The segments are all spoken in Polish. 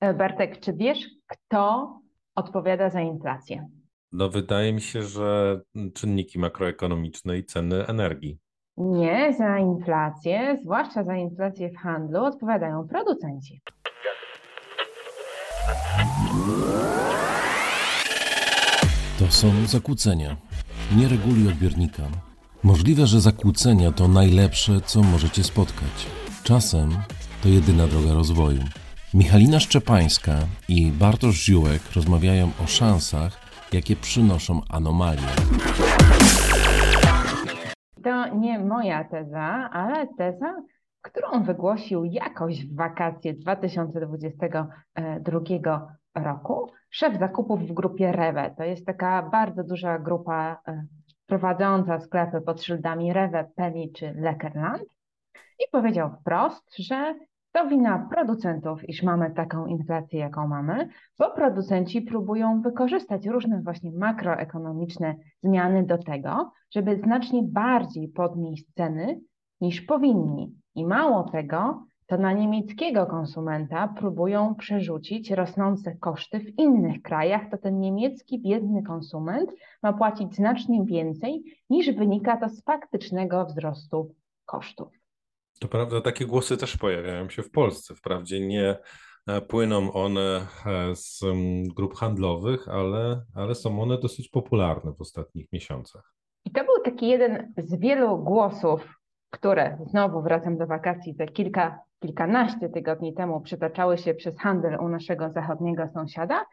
E, Bartek, czy wiesz, kto odpowiada za inflację? No, wydaje mi się, że czynniki makroekonomiczne i ceny energii. Nie, za inflację, zwłaszcza za inflację w handlu, odpowiadają producenci. To są zakłócenia. Nie reguluj odbiornika. Możliwe, że zakłócenia to najlepsze, co możecie spotkać. Czasem to jedyna droga rozwoju. Michalina Szczepańska i Bartosz Ziółek rozmawiają o szansach, jakie przynoszą anomalie. To nie moja teza, ale teza, którą wygłosił jakoś w wakacje 2022 roku szef zakupów w grupie Rewe. To jest taka bardzo duża grupa e, prowadząca sklepy pod szyldami Rewe, Penny czy Leckerland. I powiedział wprost, że to wina producentów, iż mamy taką inflację, jaką mamy, bo producenci próbują wykorzystać różne właśnie makroekonomiczne zmiany do tego, żeby znacznie bardziej podnieść ceny niż powinni. I mało tego, to na niemieckiego konsumenta próbują przerzucić rosnące koszty w innych krajach, to ten niemiecki biedny konsument ma płacić znacznie więcej niż wynika to z faktycznego wzrostu kosztów. To prawda, takie głosy też pojawiają się w Polsce. Wprawdzie nie e, płyną one e, z grup handlowych, ale, ale są one dosyć popularne w ostatnich miesiącach. I to był taki jeden z wielu głosów, które znowu wracam do wakacji, te kilka, kilkanaście tygodni temu przytaczały się przez handel u naszego zachodniego sąsiada.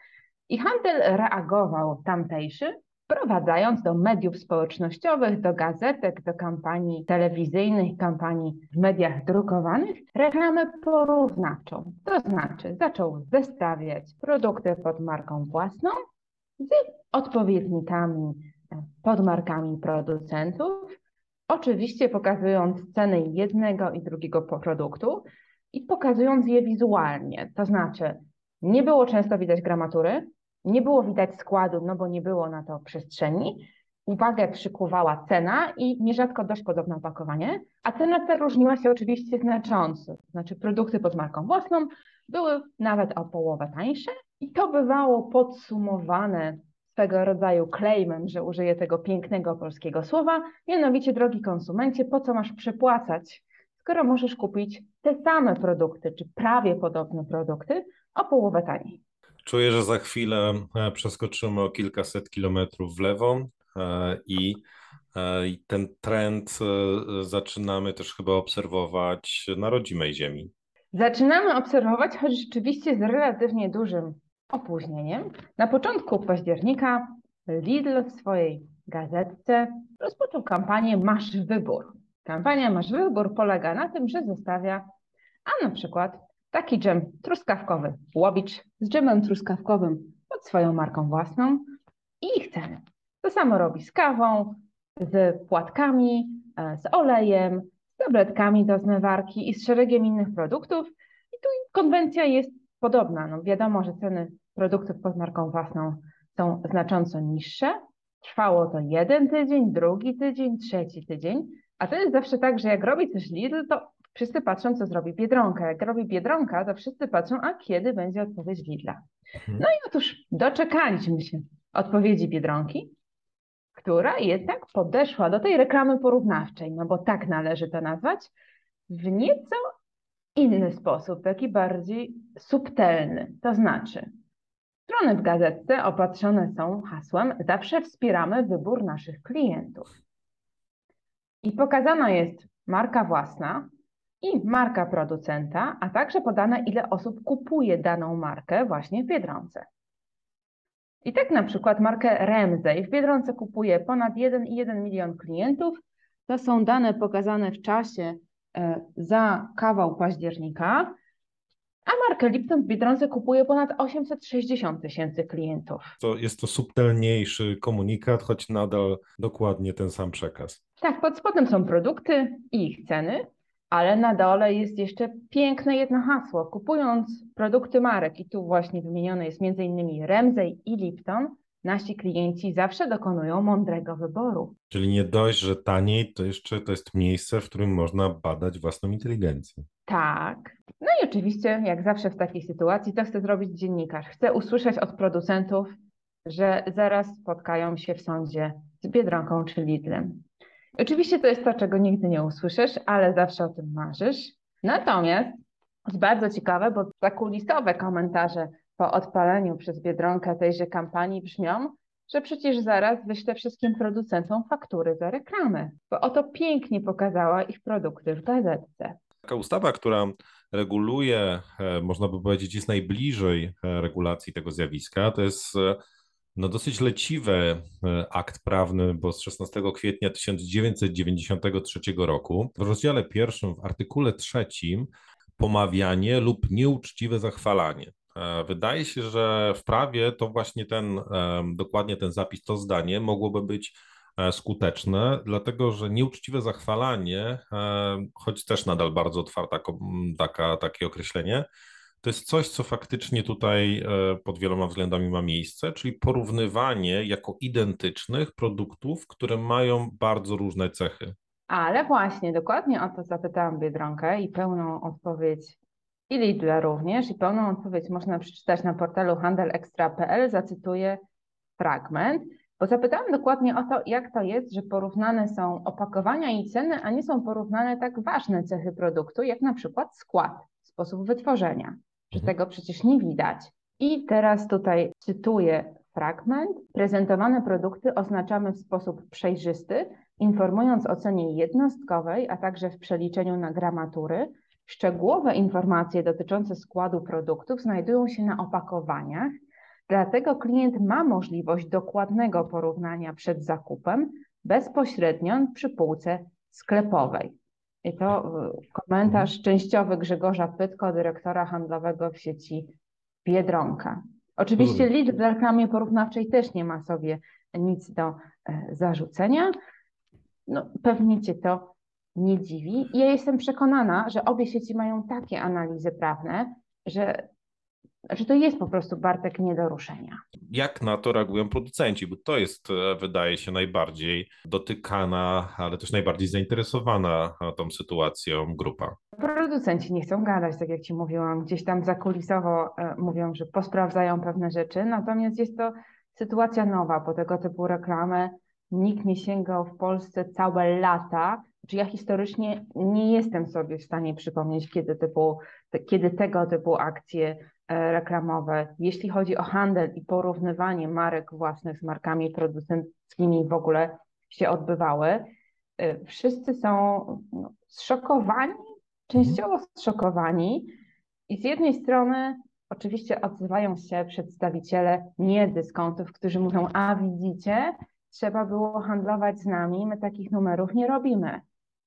I handel reagował tamtejszy wprowadzając do mediów społecznościowych, do gazetek, do kampanii telewizyjnych, kampanii w mediach drukowanych reklamę porównawczą. To znaczy zaczął zestawiać produkty pod marką własną z odpowiednikami e, pod markami producentów, oczywiście pokazując ceny jednego i drugiego produktu i pokazując je wizualnie. To znaczy nie było często widać gramatury, nie było widać składu, no bo nie było na to przestrzeni. Uwagę przykuwała cena i nierzadko dość podobne opakowanie, a cena ta różniła się oczywiście znacząco. Znaczy produkty pod marką własną były nawet o połowę tańsze i to bywało podsumowane swego rodzaju claimem, że użyję tego pięknego polskiego słowa, mianowicie drogi konsumencie, po co masz przepłacać, skoro możesz kupić te same produkty, czy prawie podobne produkty o połowę taniej. Czuję, że za chwilę e, przeskoczymy o kilkaset kilometrów w lewo e, e, i ten trend zaczynamy też chyba obserwować na rodzimej ziemi. Zaczynamy obserwować, choć rzeczywiście z relatywnie dużym opóźnieniem. Na początku października Lidl w swojej gazetce rozpoczął kampanię Masz wybór. Kampania Masz wybór polega na tym, że zostawia, a na przykład Taki dżem truskawkowy, łowicz z dżemem truskawkowym pod swoją marką własną i ich ceny. To samo robi z kawą, z płatkami, e, z olejem, z tabletkami do zmywarki i z szeregiem innych produktów. I tu konwencja jest podobna. No wiadomo, że ceny produktów pod marką własną są znacząco niższe. Trwało to jeden tydzień, drugi tydzień, trzeci tydzień. A to jest zawsze tak, że jak robi coś Lidl, to Wszyscy patrzą, co zrobi Biedronka. Jak robi Biedronka, to wszyscy patrzą, a kiedy będzie odpowiedź Lidla. Mhm. No i otóż doczekaliśmy się odpowiedzi Biedronki, która jednak podeszła do tej reklamy porównawczej, no bo tak należy to nazwać, w nieco inny sposób, taki bardziej subtelny. To znaczy, strony w gazetce opatrzone są hasłem Zawsze wspieramy wybór naszych klientów. I pokazana jest marka własna, i marka producenta, a także podane, ile osób kupuje daną markę właśnie w Biedronce. I tak na przykład markę Ramsey w Biedronce kupuje ponad 1,1 milion klientów. To są dane pokazane w czasie e, za kawał października, a markę Lipton w Biedronce kupuje ponad 860 tysięcy klientów. To jest to subtelniejszy komunikat, choć nadal dokładnie ten sam przekaz. Tak, pod spodem są produkty i ich ceny, ale na dole jest jeszcze piękne jedno hasło. Kupując produkty marek, i tu właśnie wymienione jest m.in. Remzej i Lipton, nasi klienci zawsze dokonują mądrego wyboru. Czyli nie dość, że taniej, to jeszcze to jest miejsce, w którym można badać własną inteligencję. Tak. No i oczywiście, jak zawsze w takiej sytuacji, to chce zrobić dziennikarz. Chce usłyszeć od producentów, że zaraz spotkają się w sądzie z Biedronką czy Lidlem. Oczywiście to jest to, czego nigdy nie usłyszysz, ale zawsze o tym marzysz. Natomiast jest bardzo ciekawe, bo zakulisowe komentarze po odpaleniu przez Biedronkę tejże kampanii brzmią, że przecież zaraz wyślę wszystkim producentom faktury za reklamy, bo oto pięknie pokazała ich produkty w gazetce. Taka ustawa, która reguluje, e, można by powiedzieć, jest najbliżej e, regulacji tego zjawiska, to jest e, no, dosyć leciwy akt prawny, bo z 16 kwietnia 1993 roku w rozdziale pierwszym w artykule trzecim pomawianie lub nieuczciwe zachwalanie. Wydaje się, że w prawie to właśnie ten, dokładnie ten zapis, to zdanie mogłoby być E, skuteczne, dlatego że nieuczciwe zachwalanie, e, choć też nadal bardzo otwarta taka, takie określenie, to jest coś, co faktycznie tutaj e, pod wieloma względami ma miejsce, czyli porównywanie jako identycznych produktów, które mają bardzo różne cechy. Ale właśnie, dokładnie o to zapytałam Biedronkę i pełną odpowiedź i Lidla również, i pełną odpowiedź można przeczytać na portalu handelextra.pl. Zacytuję fragment. Bo zapytałam dokładnie o to, jak to jest, że porównane są opakowania i ceny, a nie są porównane tak ważne cechy produktu, jak na przykład skład, sposób wytworzenia, że mhm. tego przecież nie widać. I teraz tutaj cytuję fragment. Prezentowane produkty oznaczamy w sposób przejrzysty, informując o cenie jednostkowej, a także w przeliczeniu na gramatury. Szczegółowe informacje dotyczące składu produktów znajdują się na opakowaniach Dlatego klient ma możliwość dokładnego porównania przed zakupem bezpośrednio przy półce sklepowej. I to komentarz mhm. częściowy Grzegorza Pytko, dyrektora handlowego w sieci Biedronka. Oczywiście Lidl w reklamie porównawczej też nie ma sobie nic do e, zarzucenia. No, pewnie Cię to nie dziwi. Ja jestem przekonana, że obie sieci mają takie analizy prawne, że że to jest po prostu Bartek nie do ruszenia. Jak na to reagują producenci? Bo to jest, e, wydaje się, najbardziej dotykana, ale też najbardziej zainteresowana e, tą sytuacją grupa. Producenci nie chcą gadać, tak jak Ci mówiłam. Gdzieś tam zakulisowo e, mówią, że posprawdzają pewne rzeczy, natomiast jest to sytuacja nowa, po tego typu reklamy nikt nie sięgał w Polsce całe lata. Czy ja historycznie nie jestem sobie w stanie przypomnieć, kiedy, typu, kiedy tego typu akcje reklamowe, jeśli chodzi o handel i porównywanie marek własnych z markami producenckimi w ogóle się odbywały, e, wszyscy są no, zszokowani, częściowo zszokowani i z jednej strony oczywiście odzywają się przedstawiciele nie dyskontów, którzy mówią, a widzicie, trzeba było handlować z nami, my takich numerów nie robimy.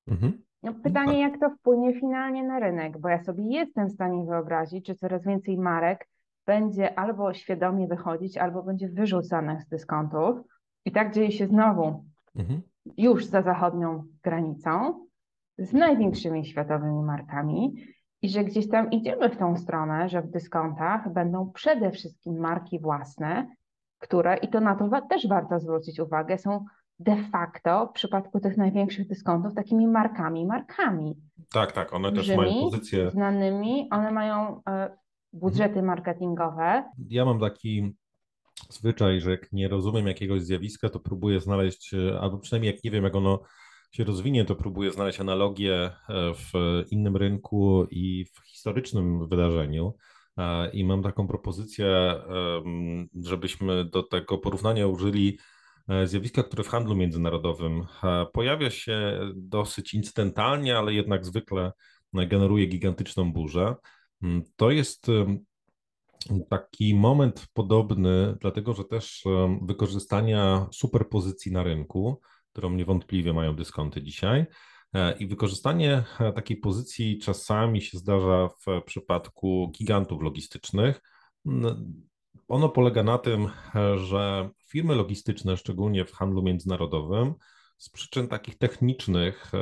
Mhm. No pytanie, tak. jak to wpłynie finalnie na rynek, bo ja sobie jestem w stanie wyobrazić, że coraz więcej marek będzie albo świadomie wychodzić, albo będzie wyrzucanych z dyskontów. I tak dzieje się znowu mhm. już za zachodnią granicą z największymi światowymi markami i że gdzieś tam idziemy w tą stronę, że w dyskontach będą przede wszystkim marki własne, które, i to na to też warto zwrócić uwagę, są de facto w przypadku tych największych dyskontów takimi markami, markami. Tak, tak, one też mają pozycje. Znanymi, one mają e, budżety marketingowe. Ja mam taki zwyczaj, że jak nie rozumiem jakiegoś zjawiska, to próbuję znaleźć, e, albo przynajmniej jak nie wiem, jak ono się rozwinie, to próbuję znaleźć analogię e, w innym rynku i w historycznym wydarzeniu. I mam taką propozycję, żebyśmy do tego porównania użyli zjawiska, które w handlu międzynarodowym e, pojawia się dosyć incydentalnie, ale jednak zwykle generuje gigantyczną burzę. Mm, to jest taki moment podobny, dlatego że też wykorzystania superpozycji na rynku, którą niewątpliwie mają dyskonty dzisiaj, e, i wykorzystanie takiej pozycji czasami się zdarza w przypadku gigantów logistycznych. Ono polega na tym, że firmy logistyczne, szczególnie w handlu międzynarodowym, z przyczyn takich technicznych,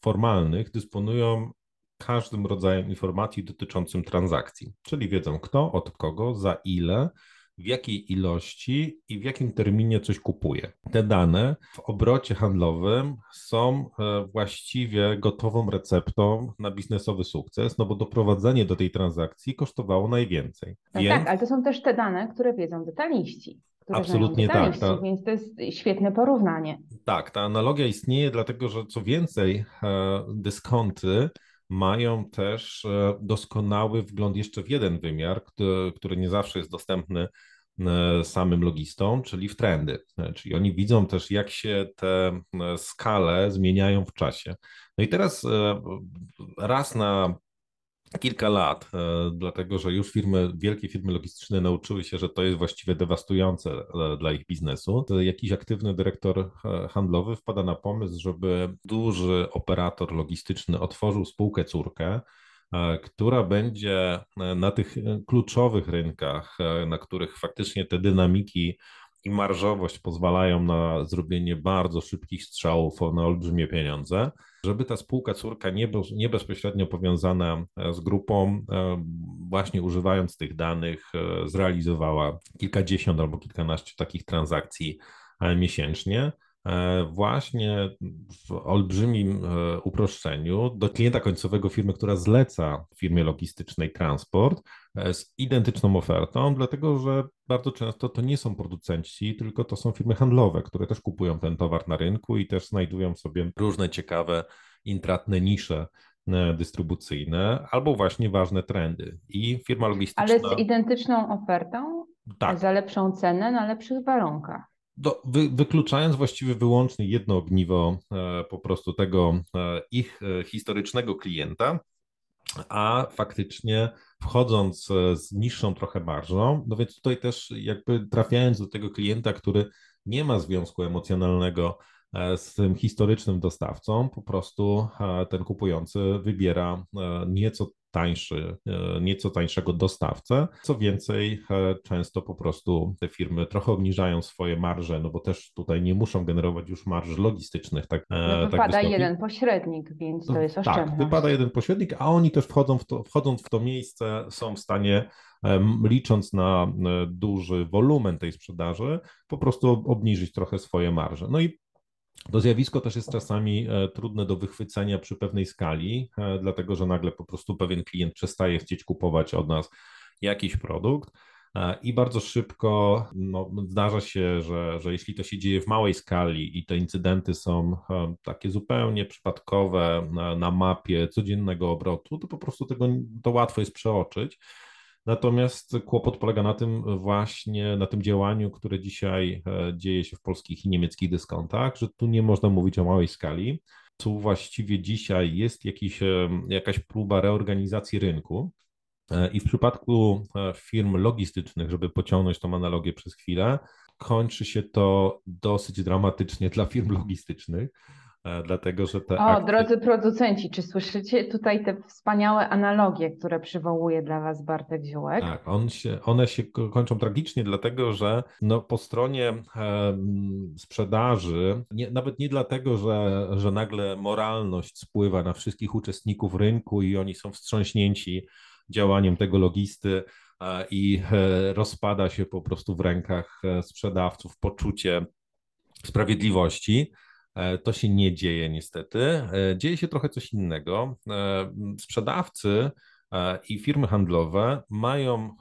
formalnych, dysponują każdym rodzajem informacji dotyczącym transakcji, czyli wiedzą kto, od kogo, za ile w jakiej ilości i w jakim terminie coś kupuje. Te dane w obrocie handlowym są e, właściwie gotową receptą na biznesowy sukces, no bo doprowadzenie do tej transakcji kosztowało najwięcej. No Więc... Tak, ale to są też te dane, które wiedzą detaliści. Absolutnie tak, ta- Więc to jest świetne porównanie. Tak, ta analogia istnieje, dlatego że co więcej, e, dyskonty mają też e, doskonały wgląd jeszcze w jeden wymiar, który, nie zawsze jest dostępny e, samym logistom, czyli w trendy. Czyli oni widzą też, jak się te skale zmieniają w czasie. No i teraz raz na kilka lat, e, dlatego że już firmy, wielkie firmy logistyczne nauczyły się, że to jest właściwie dewastujące e, dla ich biznesu. Jakiś aktywny dyrektor e, handlowy wpada na pomysł, żeby duży operator logistyczny otworzył spółkę córkę, która będzie na tych kluczowych rynkach, na których faktycznie te dynamiki i marżowość pozwalają na zrobienie bardzo szybkich strzałów na olbrzymie pieniądze żeby ta spółka córka nie, bez, nie bezpośrednio powiązana e, z grupą, e, właśnie używając tych danych, e, zrealizowała kilkadziesiąt albo kilkanaście takich transakcji miesięcznie. E, Właśnie w olbrzymim e, uproszczeniu do klienta końcowego firmy, która zleca firmie logistycznej transport e, z identyczną ofertą, dlatego że bardzo często to nie są producenci, tylko to są firmy handlowe, które też kupują ten towar na rynku i też znajdują sobie różne ciekawe, intratne nisze dystrybucyjne albo właśnie ważne trendy. I firma logistyczna. Ale z identyczną ofertą, tak, za lepszą cenę, na lepszych warunkach. Do, wy, wykluczając właściwie wyłącznie jedno ogniwo e, po prostu tego e, ich e, historycznego klienta, a faktycznie wchodząc e, z niższą trochę marżą, no więc tutaj też jakby trafiając do tego klienta, który nie ma związku emocjonalnego e, z tym historycznym dostawcą, po prostu ten kupujący wybiera nieco tańszy, e, nieco tańszego dostawcę. Co więcej, e, często po prostu te firmy trochę obniżają swoje marże, no bo też tutaj nie muszą generować już marż logistycznych tak, e, No tak wypada jeden pośrednik, więc to jest oszczędność. Tak, wypada jeden pośrednik, a oni też wchodzą w to, wchodząc w to miejsce, są w stanie, licząc na duży wolumen tej sprzedaży, po prostu ob- obniżyć trochę swoje marże. No i to zjawisko też jest czasami e, trudne do wychwycenia przy pewnej skali, e, dlatego że nagle po prostu pewien klient przestaje chcieć kupować od nas jakiś produkt. e, I bardzo szybko no, zdarza się, że, że jeśli to się dzieje w małej skali i te incydenty są takie zupełnie przypadkowe na, na mapie codziennego obrotu, to po prostu tego to łatwo jest przeoczyć. Natomiast kłopot polega na tym właśnie, na tym działaniu, które dzisiaj e, dzieje się w polskich i niemieckich dyskontach, że tu nie można mówić o małej skali. Tu właściwie dzisiaj jest jakiś, e, jakaś próba reorganizacji rynku. E, I w przypadku firm logistycznych, żeby pociągnąć tą analogię przez chwilę, kończy się to dosyć dramatycznie dla firm logistycznych, dlatego że te O, drodzy producenci, czy słyszycie tutaj te wspaniałe analogie, które przywołuje dla Was Bartek Ziółek? Tak, on się, one się ko- kończą tragicznie, dlatego że no, po stronie em, sprzedaży, nie, nawet nie dlatego, że, że nagle moralność spływa na wszystkich uczestników rynku i oni są wstrząśnięci działaniem tego logisty e, i e, rozpada się po prostu w rękach e, sprzedawców poczucie sprawiedliwości. E, To się nie dzieje niestety. E, Dzieje się trochę coś innego. E, Sprzedawcy i firmy handlowe mają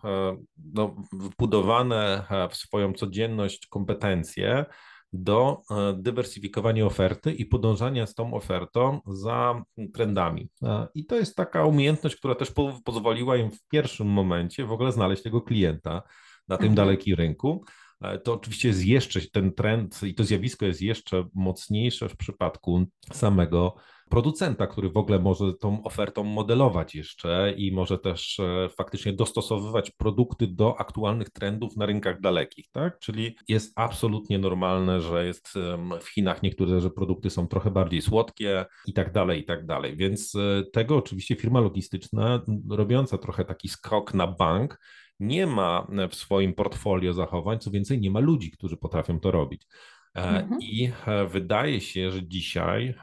no, wbudowane w swoją codzienność kompetencje do dywersyfikowania oferty i podążania z tą ofertą za trendami. I to jest taka umiejętność, która też po, pozwoliła im w pierwszym momencie w ogóle znaleźć tego klienta na tym Mhm. dalekim rynku. E, To oczywiście jest jeszcze ten trend i to zjawisko jest jeszcze mocniejsze w przypadku samego producenta, który w ogóle może tą ofertą modelować jeszcze i może też e, faktycznie dostosowywać produkty do aktualnych trendów na rynkach dalekich, tak? Czyli jest absolutnie normalne, że jest w Chinach niektóre że produkty są trochę bardziej słodkie i tak dalej, i tak dalej. Więc e, tego oczywiście firma logistyczna robiąca trochę taki skok na bank nie ma w swoim portfolio zachowań, co więcej, nie ma ludzi, którzy potrafią to robić. E, Mhm. I e, wydaje się, że dzisiaj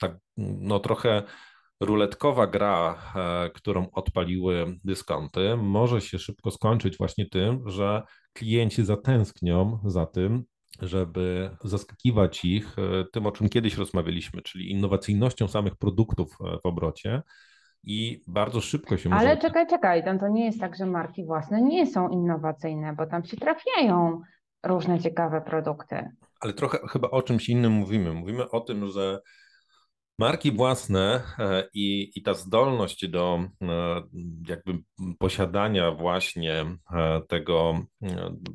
tak no trochę ruletkowa gra, e, którą odpaliły dyskonty, może się szybko skończyć właśnie tym, że klienci zatęsknią za tym, żeby zaskakiwać ich e, tym, o czym kiedyś rozmawialiśmy, czyli innowacyjnością samych produktów e, w obrocie. I bardzo szybko się Ale może... czekaj, czekaj, tam to nie jest tak, że marki własne nie są innowacyjne, bo tam się trafiają różne ciekawe produkty. Ale trochę chyba o czymś innym mówimy. Mówimy o tym, że Marki własne e, i, i ta zdolność do e, jakby posiadania właśnie e, tego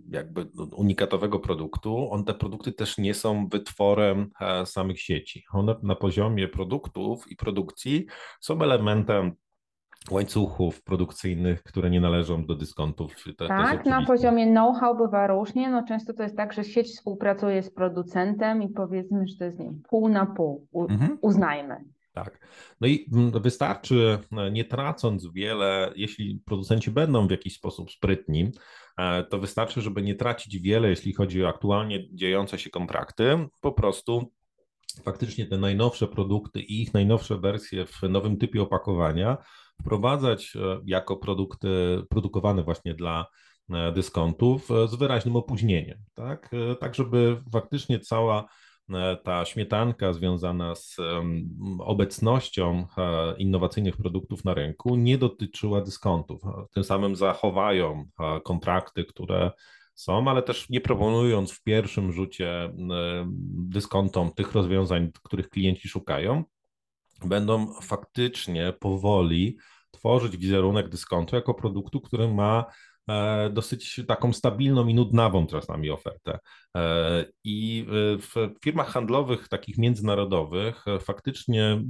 jakby unikatowego produktu, on te produkty też nie są wytworem samych sieci. One na poziomie produktów i produkcji są elementem łańcuchów produkcyjnych, które nie należą do dyskontów. To, tak, na poziomie know-how bywa różnie. No często to jest tak, że sieć współpracuje z producentem i powiedzmy, że to jest nie, pół na pół, U, mhm. uznajmy. Tak. No i mm, wystarczy, e, nie tracąc wiele, jeśli producenci będą w jakiś sposób sprytni, e, to wystarczy, żeby nie tracić wiele, jeśli chodzi o aktualnie dziejące się kontrakty, po prostu faktycznie te najnowsze produkty i ich najnowsze wersje w nowym typie opakowania wprowadzać e, jako produkty produkowane właśnie dla e, dyskontów e, z wyraźnym opóźnieniem, tak, tak żeby faktycznie cała ta śmietanka związana z obecnością innowacyjnych produktów na rynku nie dotyczyła dyskontów. Tym samym zachowają kontrakty, które są, ale też nie proponując w pierwszym rzucie dyskontom tych rozwiązań, których klienci szukają, będą faktycznie powoli tworzyć wizerunek dyskontu jako produktu, który ma dosyć taką stabilną i nudnawą czasami ofertę. E, I w firmach handlowych, takich międzynarodowych, e, faktycznie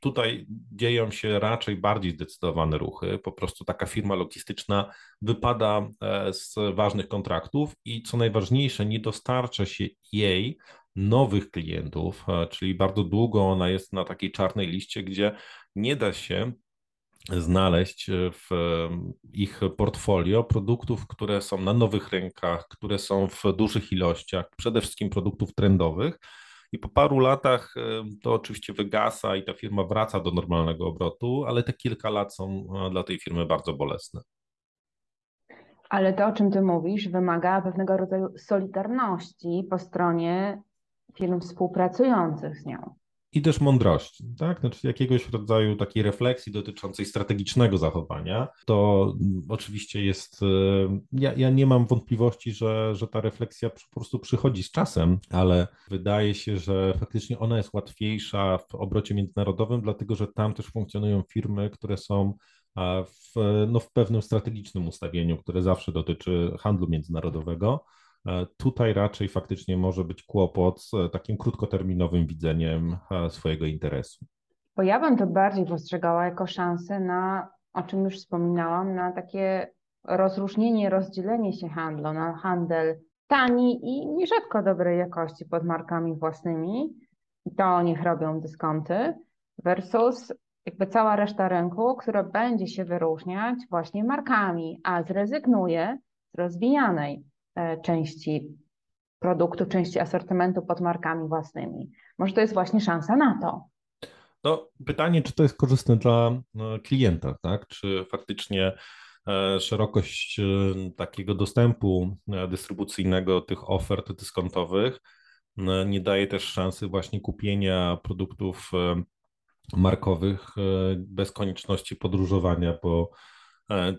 tutaj dzieją się raczej bardziej zdecydowane ruchy. Po prostu taka firma logistyczna wypada z ważnych kontraktów i co najważniejsze, nie dostarcza się jej nowych klientów, czyli bardzo długo ona jest na takiej czarnej liście, gdzie nie da się znaleźć w ich portfolio produktów, które są na nowych rynkach, które są w dużych ilościach, przede wszystkim produktów trendowych. I po paru latach to oczywiście wygasa i ta firma wraca do normalnego obrotu, ale te kilka lat są dla tej firmy bardzo bolesne. Ale to, o czym ty mówisz, wymaga pewnego rodzaju solidarności po stronie firm współpracujących z nią. I też mądrości, tak? Znaczy jakiegoś rodzaju takiej refleksji dotyczącej strategicznego zachowania. To oczywiście jest, e, ja, ja nie mam wątpliwości, że, że ta refleksja po prostu przychodzi z czasem, ale wydaje się, że faktycznie ona jest łatwiejsza w obrocie międzynarodowym, dlatego że tam też funkcjonują firmy, które są w, no, w pewnym strategicznym ustawieniu, które zawsze dotyczy handlu międzynarodowego. E, tutaj raczej faktycznie może być kłopot z takim krótkoterminowym widzeniem e, swojego interesu. Bo ja bym to bardziej postrzegała jako szansę na, o czym już wspominałam, na takie rozróżnienie, rozdzielenie się handlu, na handel tani i nierzadko dobrej jakości pod markami własnymi. To niech robią dyskonty, versus jakby cała reszta rynku, która będzie się wyróżniać właśnie markami, a zrezygnuje z rozwijanej E, części produktu, części asortymentu pod markami własnymi. Może to jest właśnie szansa na to. No, pytanie, czy to jest korzystne dla no, klienta, tak? Czy faktycznie e, szerokość e, takiego dostępu dystrybucyjnego tych ofert dyskontowych nie daje też szansy właśnie kupienia produktów markowych bez konieczności podróżowania po E,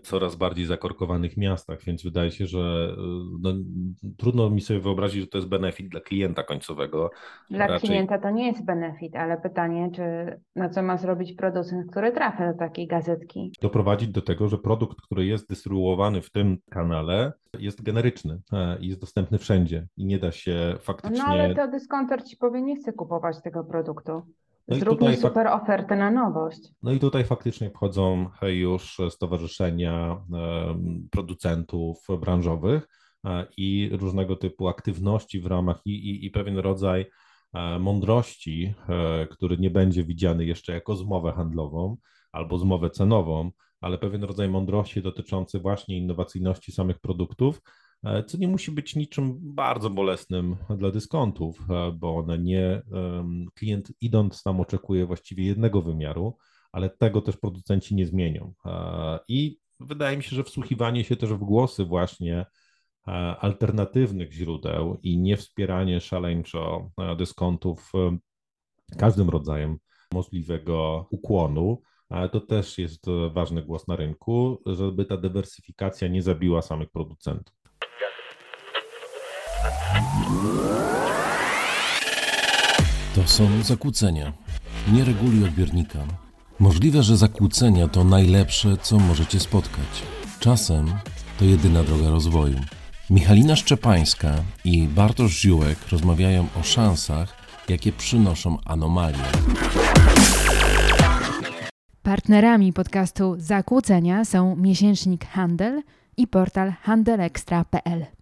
coraz bardziej zakorkowanych miastach, więc wydaje się, że e, no, trudno mi sobie wyobrazić, że to jest benefit dla klienta końcowego. Dla Raczej... klienta to nie jest benefit, ale pytanie, czy na co ma zrobić producent, który trafia do takiej gazetki? Doprowadzić do tego, że produkt, który jest dystrybuowany w tym kanale, jest generyczny e, i jest dostępny wszędzie i nie da się faktycznie. No ale to dyskonter ci powie, nie chcę kupować tego produktu. No Zróbmy super ofertę na nowość. No i tutaj faktycznie wchodzą już stowarzyszenia producentów branżowych e, i różnego typu aktywności w ramach i, i, i pewien rodzaj e, mądrości, e, który nie będzie widziany jeszcze jako zmowę handlową albo zmowę cenową, ale pewien rodzaj mądrości dotyczący właśnie innowacyjności samych produktów, co nie musi być niczym bardzo bolesnym dla dyskontów, bo one nie, klient idąc tam oczekuje właściwie jednego wymiaru, ale tego też producenci nie zmienią. I wydaje mi się, że wsłuchiwanie się też w głosy właśnie alternatywnych źródeł i nie wspieranie szaleńczo dyskontów każdym rodzajem możliwego ukłonu, to też jest ważny głos na rynku, żeby ta dywersyfikacja nie zabiła samych producentów. To są zakłócenia. Nie reguluj odbiornika. Możliwe, że zakłócenia to najlepsze, co możecie spotkać. Czasem to jedyna droga rozwoju. Michalina Szczepańska i Bartosz Ziółek rozmawiają o szansach, jakie przynoszą anomalie. Partnerami podcastu Zakłócenia są miesięcznik Handel i portal handelextra.pl.